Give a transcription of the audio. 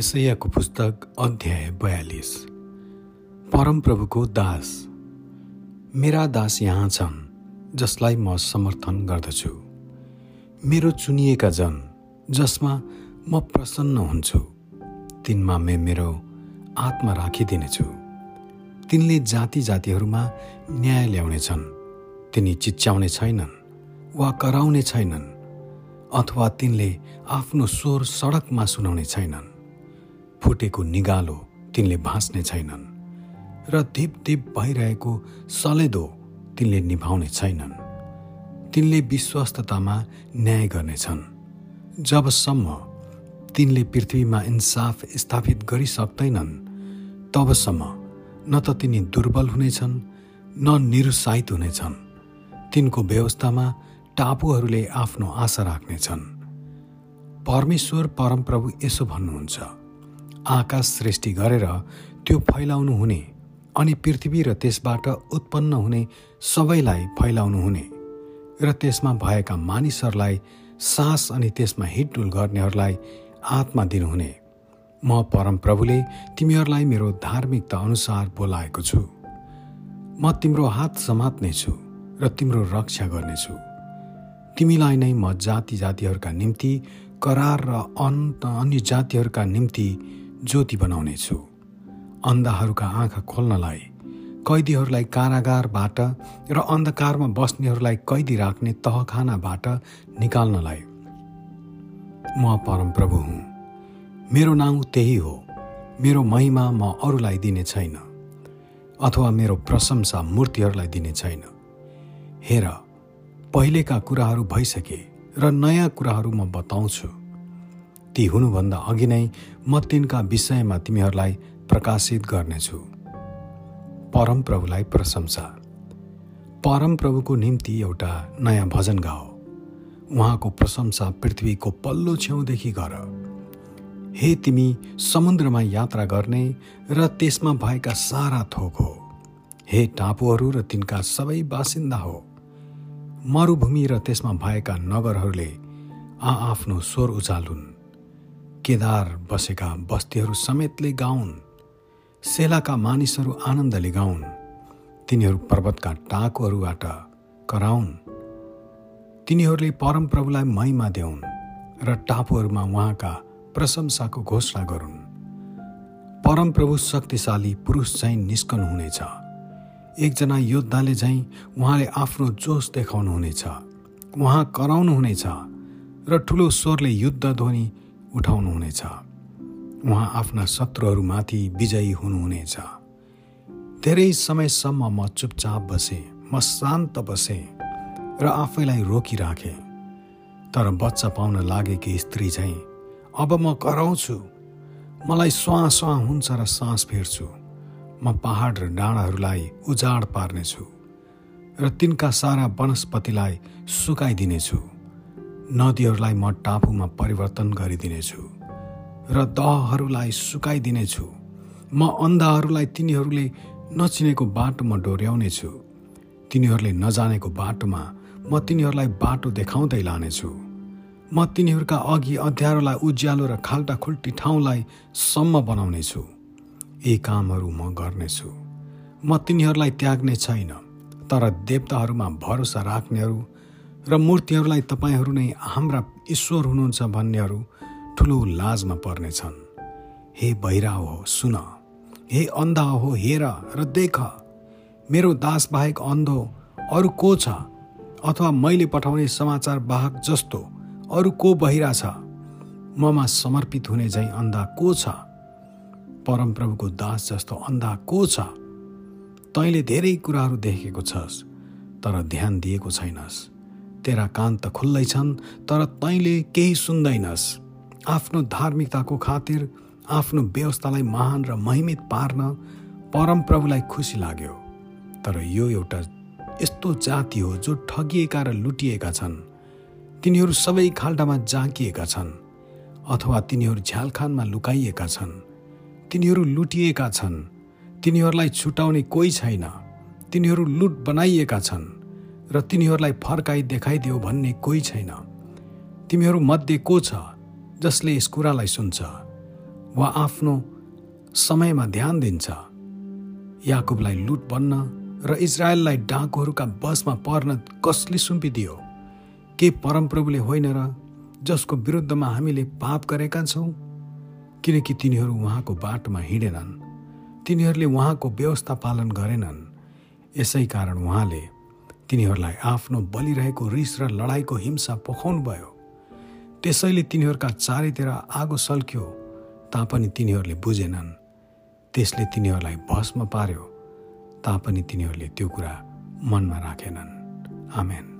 यसैयाको पुस्तक अध्याय बयालिस। परमप्रभुको दास। मेरा दास यहाँ छन् जसलाई म समर्थन गर्दछु। मेरो चुनिएका जन जसमा म प्रसन्न हुन्छु तिनमा मे मेरो आत्मा राखिदिनेछु। तिनले जाति जातिहरूमा न्याय ल्याउनेछन् तिनी चिच्याउने छैनन् वा कराउने छैनन् अथवा तिनले आफ्नो स्वर सडकमा सुनाउने छैनन्। फुटेको निगालो तिनले भाँच्ने छैनन् र धिप धिप भइरहेको सलेदो तिनले निभाउने छैनन्। तिनले विश्वस्ततामा न्याय गर्नेछन्। जबसम्म तिनले पृथ्वीमा इन्साफ स्थापित गरिसक्दैनन् तबसम्म न त तिनी दुर्बल हुनेछन् न निरुत्साहित हुनेछन्। तिनको व्यवस्थामा टापुहरूले आफ्नो आशा राख्नेछन्। परमेश्वर परमप्रभु यसो भन्नुहुन्छ। आकाश सृष्टि गरेर त्यो फैलाउनु हुने अनि पृथ्वी र त्यसबाट उत्पन्न हुने सबैलाई फैलाउनु हुने र त्यसमा भएका मानिसहरूलाई सास अनि त्यसमा हिडडुल गर्नेहरूलाई आत्मा दिनुहुने। म परमप्रभुले तिमीहरूलाई मेरो धार्मिकता अनुसार बोलाएको छु। म तिम्रो हात समात्नेछु र तिम्रो रक्षा गर्नेछु। तिमीलाई नै म जाति जातिहरूका निम्ति करार र अन्त अन्य जातिहरूका निम्ति ज्योति बनाउनेछु। अन्धाहरूका आँखा खोल्नलाई कैदीहरूलाई कारागारबाट र अन्धकारमा बस्नेहरूलाई कैदी राख्ने तहखानाबाट निकाल्नलाई। म परमप्रभु हुँ। मेरो नाउँ त्यही हो। मेरो महिमा म अरूलाई दिने छैन। अथवा मेरो प्रशंसा मूर्तिहरूलाई दिने छैन। हेर पहिलेका कुराहरू भइसके र नयाँ कुराहरू म बताउँछु। ती हुनुभन्दा अघि नै म तिनका विषयमा तिमीहरूलाई प्रकाशित गर्नेछु। परमप्रभुलाई प्रशंसा। परमप्रभुको निम्ति एउटा नयाँ भजन गाओ। उहाँको प्रशंसा पृथ्वीको पल्लो छेउदेखि गर। हे तिमी समुद्रमा यात्रा गर्ने र त्यसमा भएका सारा थोक हो। हे टापुहरू र तिनका सबै बासिन्दा हो। मरुभूमि र त्यसमा भएका नगरहरूले आआफ्नो स्वर उचालुन्। केदार बसेका बस्तीहरू समेतले गाउन्। सेलाका मानिसहरू आनन्दले गाउन्। तिनीहरू पर्वतका टाकुहरूबाट कराउन्। तिनीहरूले परमप्रभुलाई महिमा देऊन् र टापुहरूमा उहाँका प्रशंसाको घोषणा गरून्। परमप्रभु शक्तिशाली पुरुष चाहिँ निस्कनु हुनेछ। एकजना योद्धाले चाहिँ उहाँले आफ्नो जोस देखाउनुहुनेछ उहाँ कराउनुहुनेछ र ठुलो स्वरले युद्ध ध्वनि उठाउनुहुनेछ। उहाँ आफ्ना शत्रुहरूमाथि विजयी हुनुहुनेछ। धेरै समयसम्म म चुपचाप बसेँ म शान्त बसेँ र आफैलाई रोकिराखेँ। तर बच्चा पाउन लागेकी स्त्री चाहिँ अब म कराउँछु। मलाई स्वाँ स्वाँ हुन्छ र सास फेर्छु। म पहाड र डाँडाहरूलाई उजाड पार्नेछु र तिनका सारा वनस्पतिलाई सुकाइदिनेछु। नदीहरूलाई म टापुमा परिवर्तन गरिदिनेछु र दहहरूलाई सुकाइदिनेछु। म अन्धाहरूलाई तिनीहरूले नचिनेको बाटोमा डोर्याउनेछु। तिनीहरूले नजानेको बाटोमा म तिनीहरूलाई बाटो देखाउँदै लानेछु। म तिनीहरूका अघि अध्यारोलाई उज्यालो र खाल्टा खुल्टी ठाउँलाई सम्म बनाउनेछु। यी कामहरू म गर्नेछु। म तिनीहरूलाई त्याग्ने छैन तर देवताहरूमा भरोसा राख्नेहरू र मूर्तिहरूलाई तपाईँहरू नै हाम्रा ईश्वर हुनुहुन्छ भन्नेहरू ठुलो लाजमा पर्नेछन्। हे बहिरा हो सुन। हे अन्धा हो हेर र देख। मेरो दास बाहेक अन्धो अरू को छ? अथवा मैले पठाउने समाचार बाहक जस्तो अरू को बहिरा छ? ममा समर्पित हुने झैँ अन्धा को छ? परमप्रभुको दास जस्तो अन्धा को छ? तैँले धेरै कुराहरू देखेको छस् तर ध्यान दिएको छैनस्। तेरा कान त खुल्लै छन् तर तैँले केही सुन्दैनस्। आफ्नो धार्मिकताको खातिर आफ्नो व्यवस्थालाई महान र महिमित पार्न परमप्रभुलाई खुसी लाग्यो। तर यो एउटा यस्तो जाति हो जो ठगिएका र लुटिएका छन्। तिनीहरू सबै खाल्टामा जाँकिएका छन् अथवा तिनीहरू झ्यालखानमा लुकाइएका छन्। तिनीहरू लुटिएका छन्। तिनीहरूलाई छुटाउने कोही छैन। तिनीहरू लुट बनाइएका छन्। र तिनीहरूलाई फर्काइ देखाइदियो भन्ने कोही छैन। तिमीहरू मध्ये को छ जसले यस कुरालाई सुन्छ? वा आफ्नो समयमा ध्यान दिन्छ? याकुबलाई लुट बन्न र इजरायललाई डाकुहरूका बसमा पर्न कसले सुम्पिदियो? के परमप्रभुले होइन र जसको विरुद्धमा हामीले पाप गरेका छौँ? किनकि तिनीहरू उहाँको बाटोमा हिँडेनन्। तिनीहरूले उहाँको व्यवस्था पालन गरेनन्। यसै कारण उहाँले तिनीहरूलाई आफ्नो बलिरहेको रिस र लडाइँको हिंसा पोखाउनुभयो त्यसैले तिनीहरूका चारैतिर आगो सल्क्यो तापनि तिनीहरूले बुझेनन्। त्यसले तिनीहरूलाई भस्म पार्यो तापनि तिनीहरूले त्यो कुरा मनमा राखेनन्। आमेन।